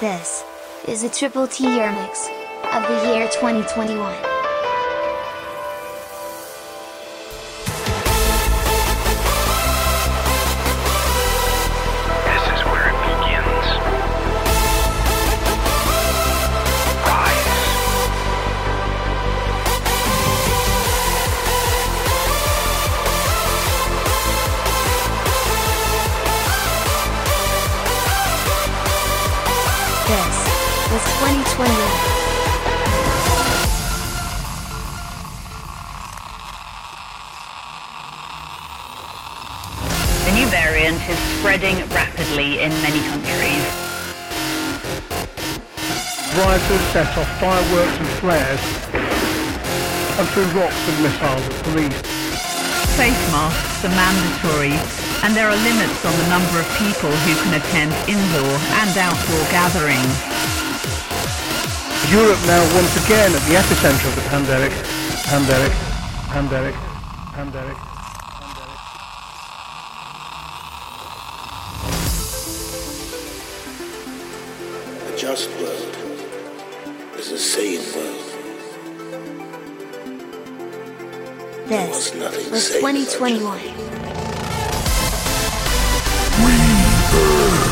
This is a Triple T Year Mix of the year 2021. set off fireworks and flares and threw rocks and missiles at police. Face masks are mandatory and there are limits on the number of people who can attend indoor and outdoor gatherings. Europe now once again at the epicentre of the pandemic, pandemic, pandemic, pandemic. 2021. Rebirth.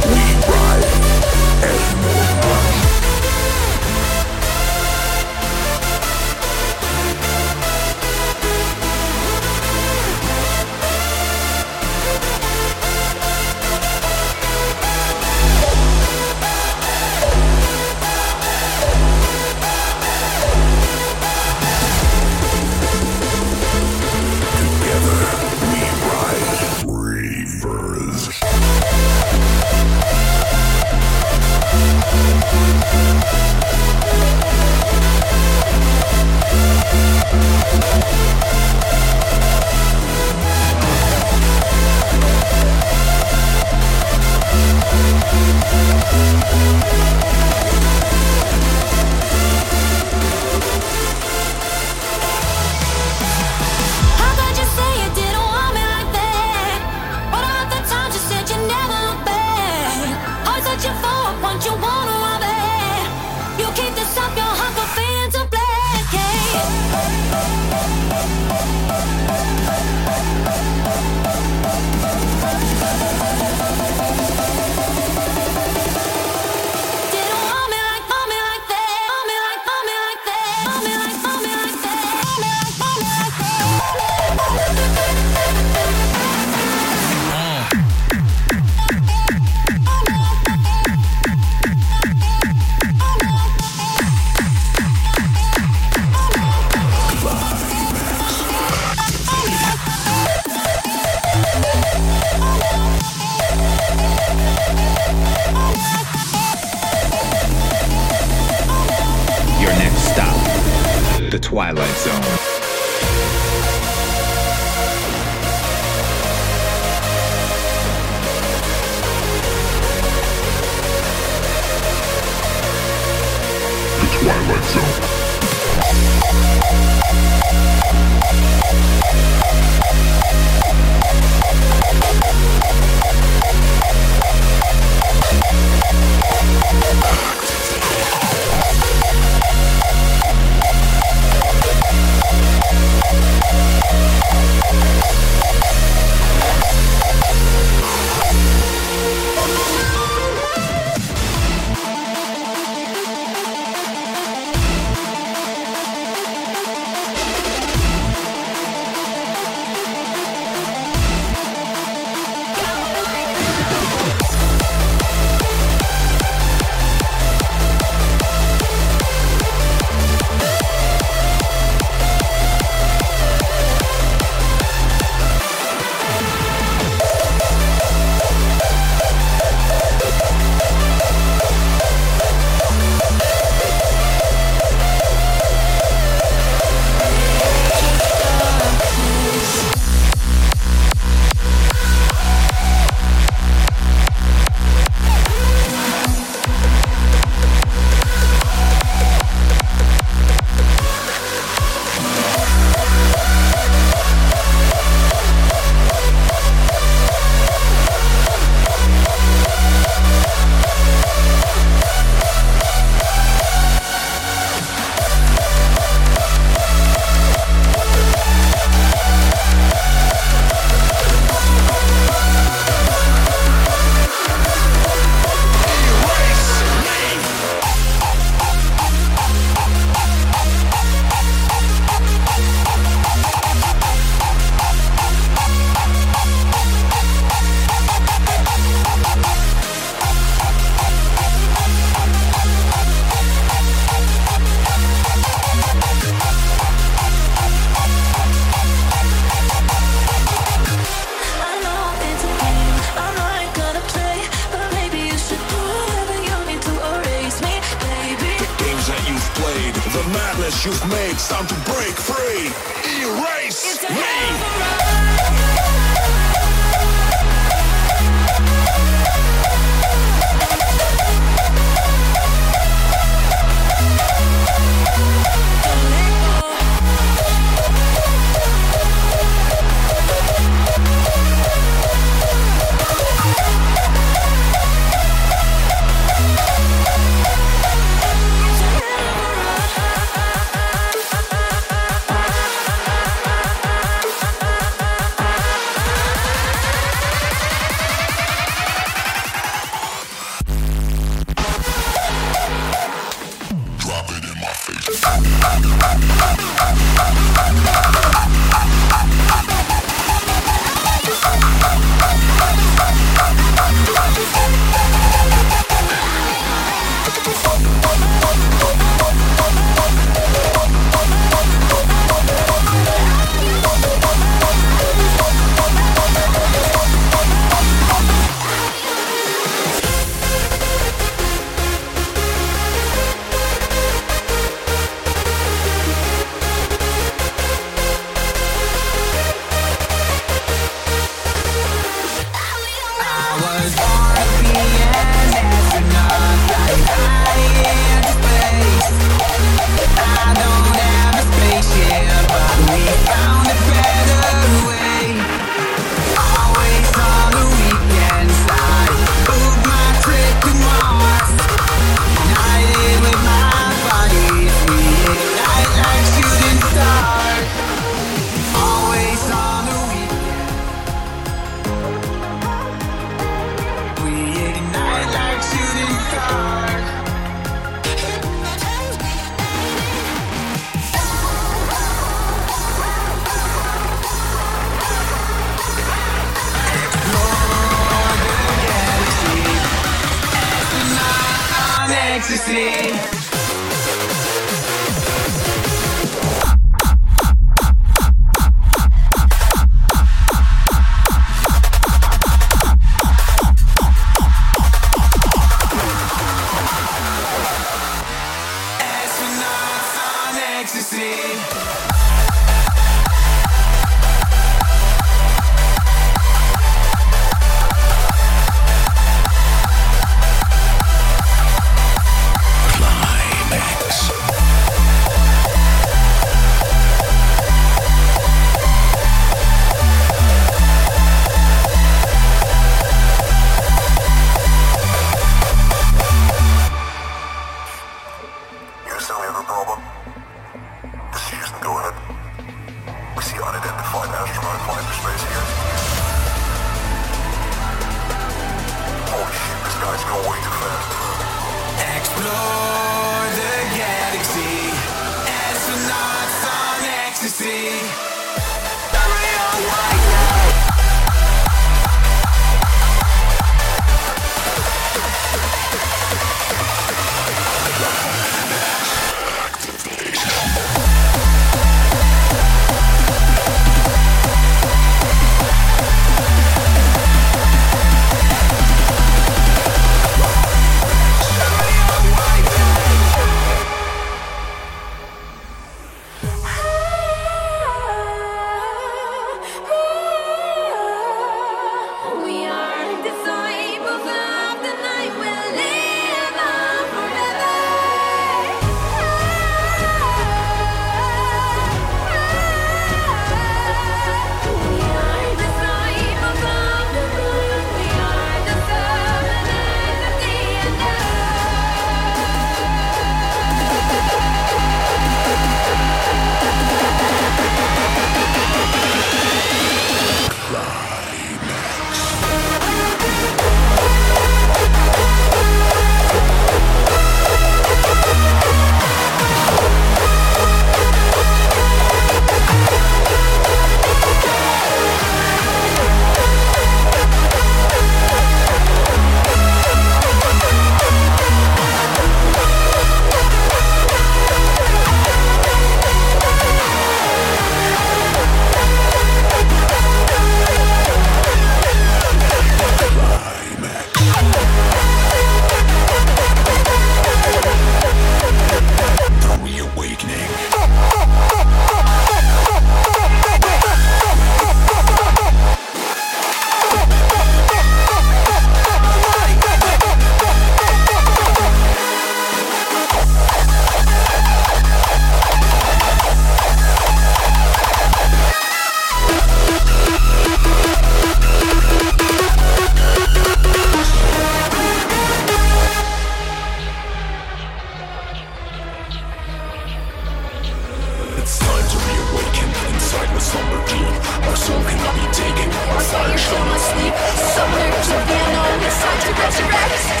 It's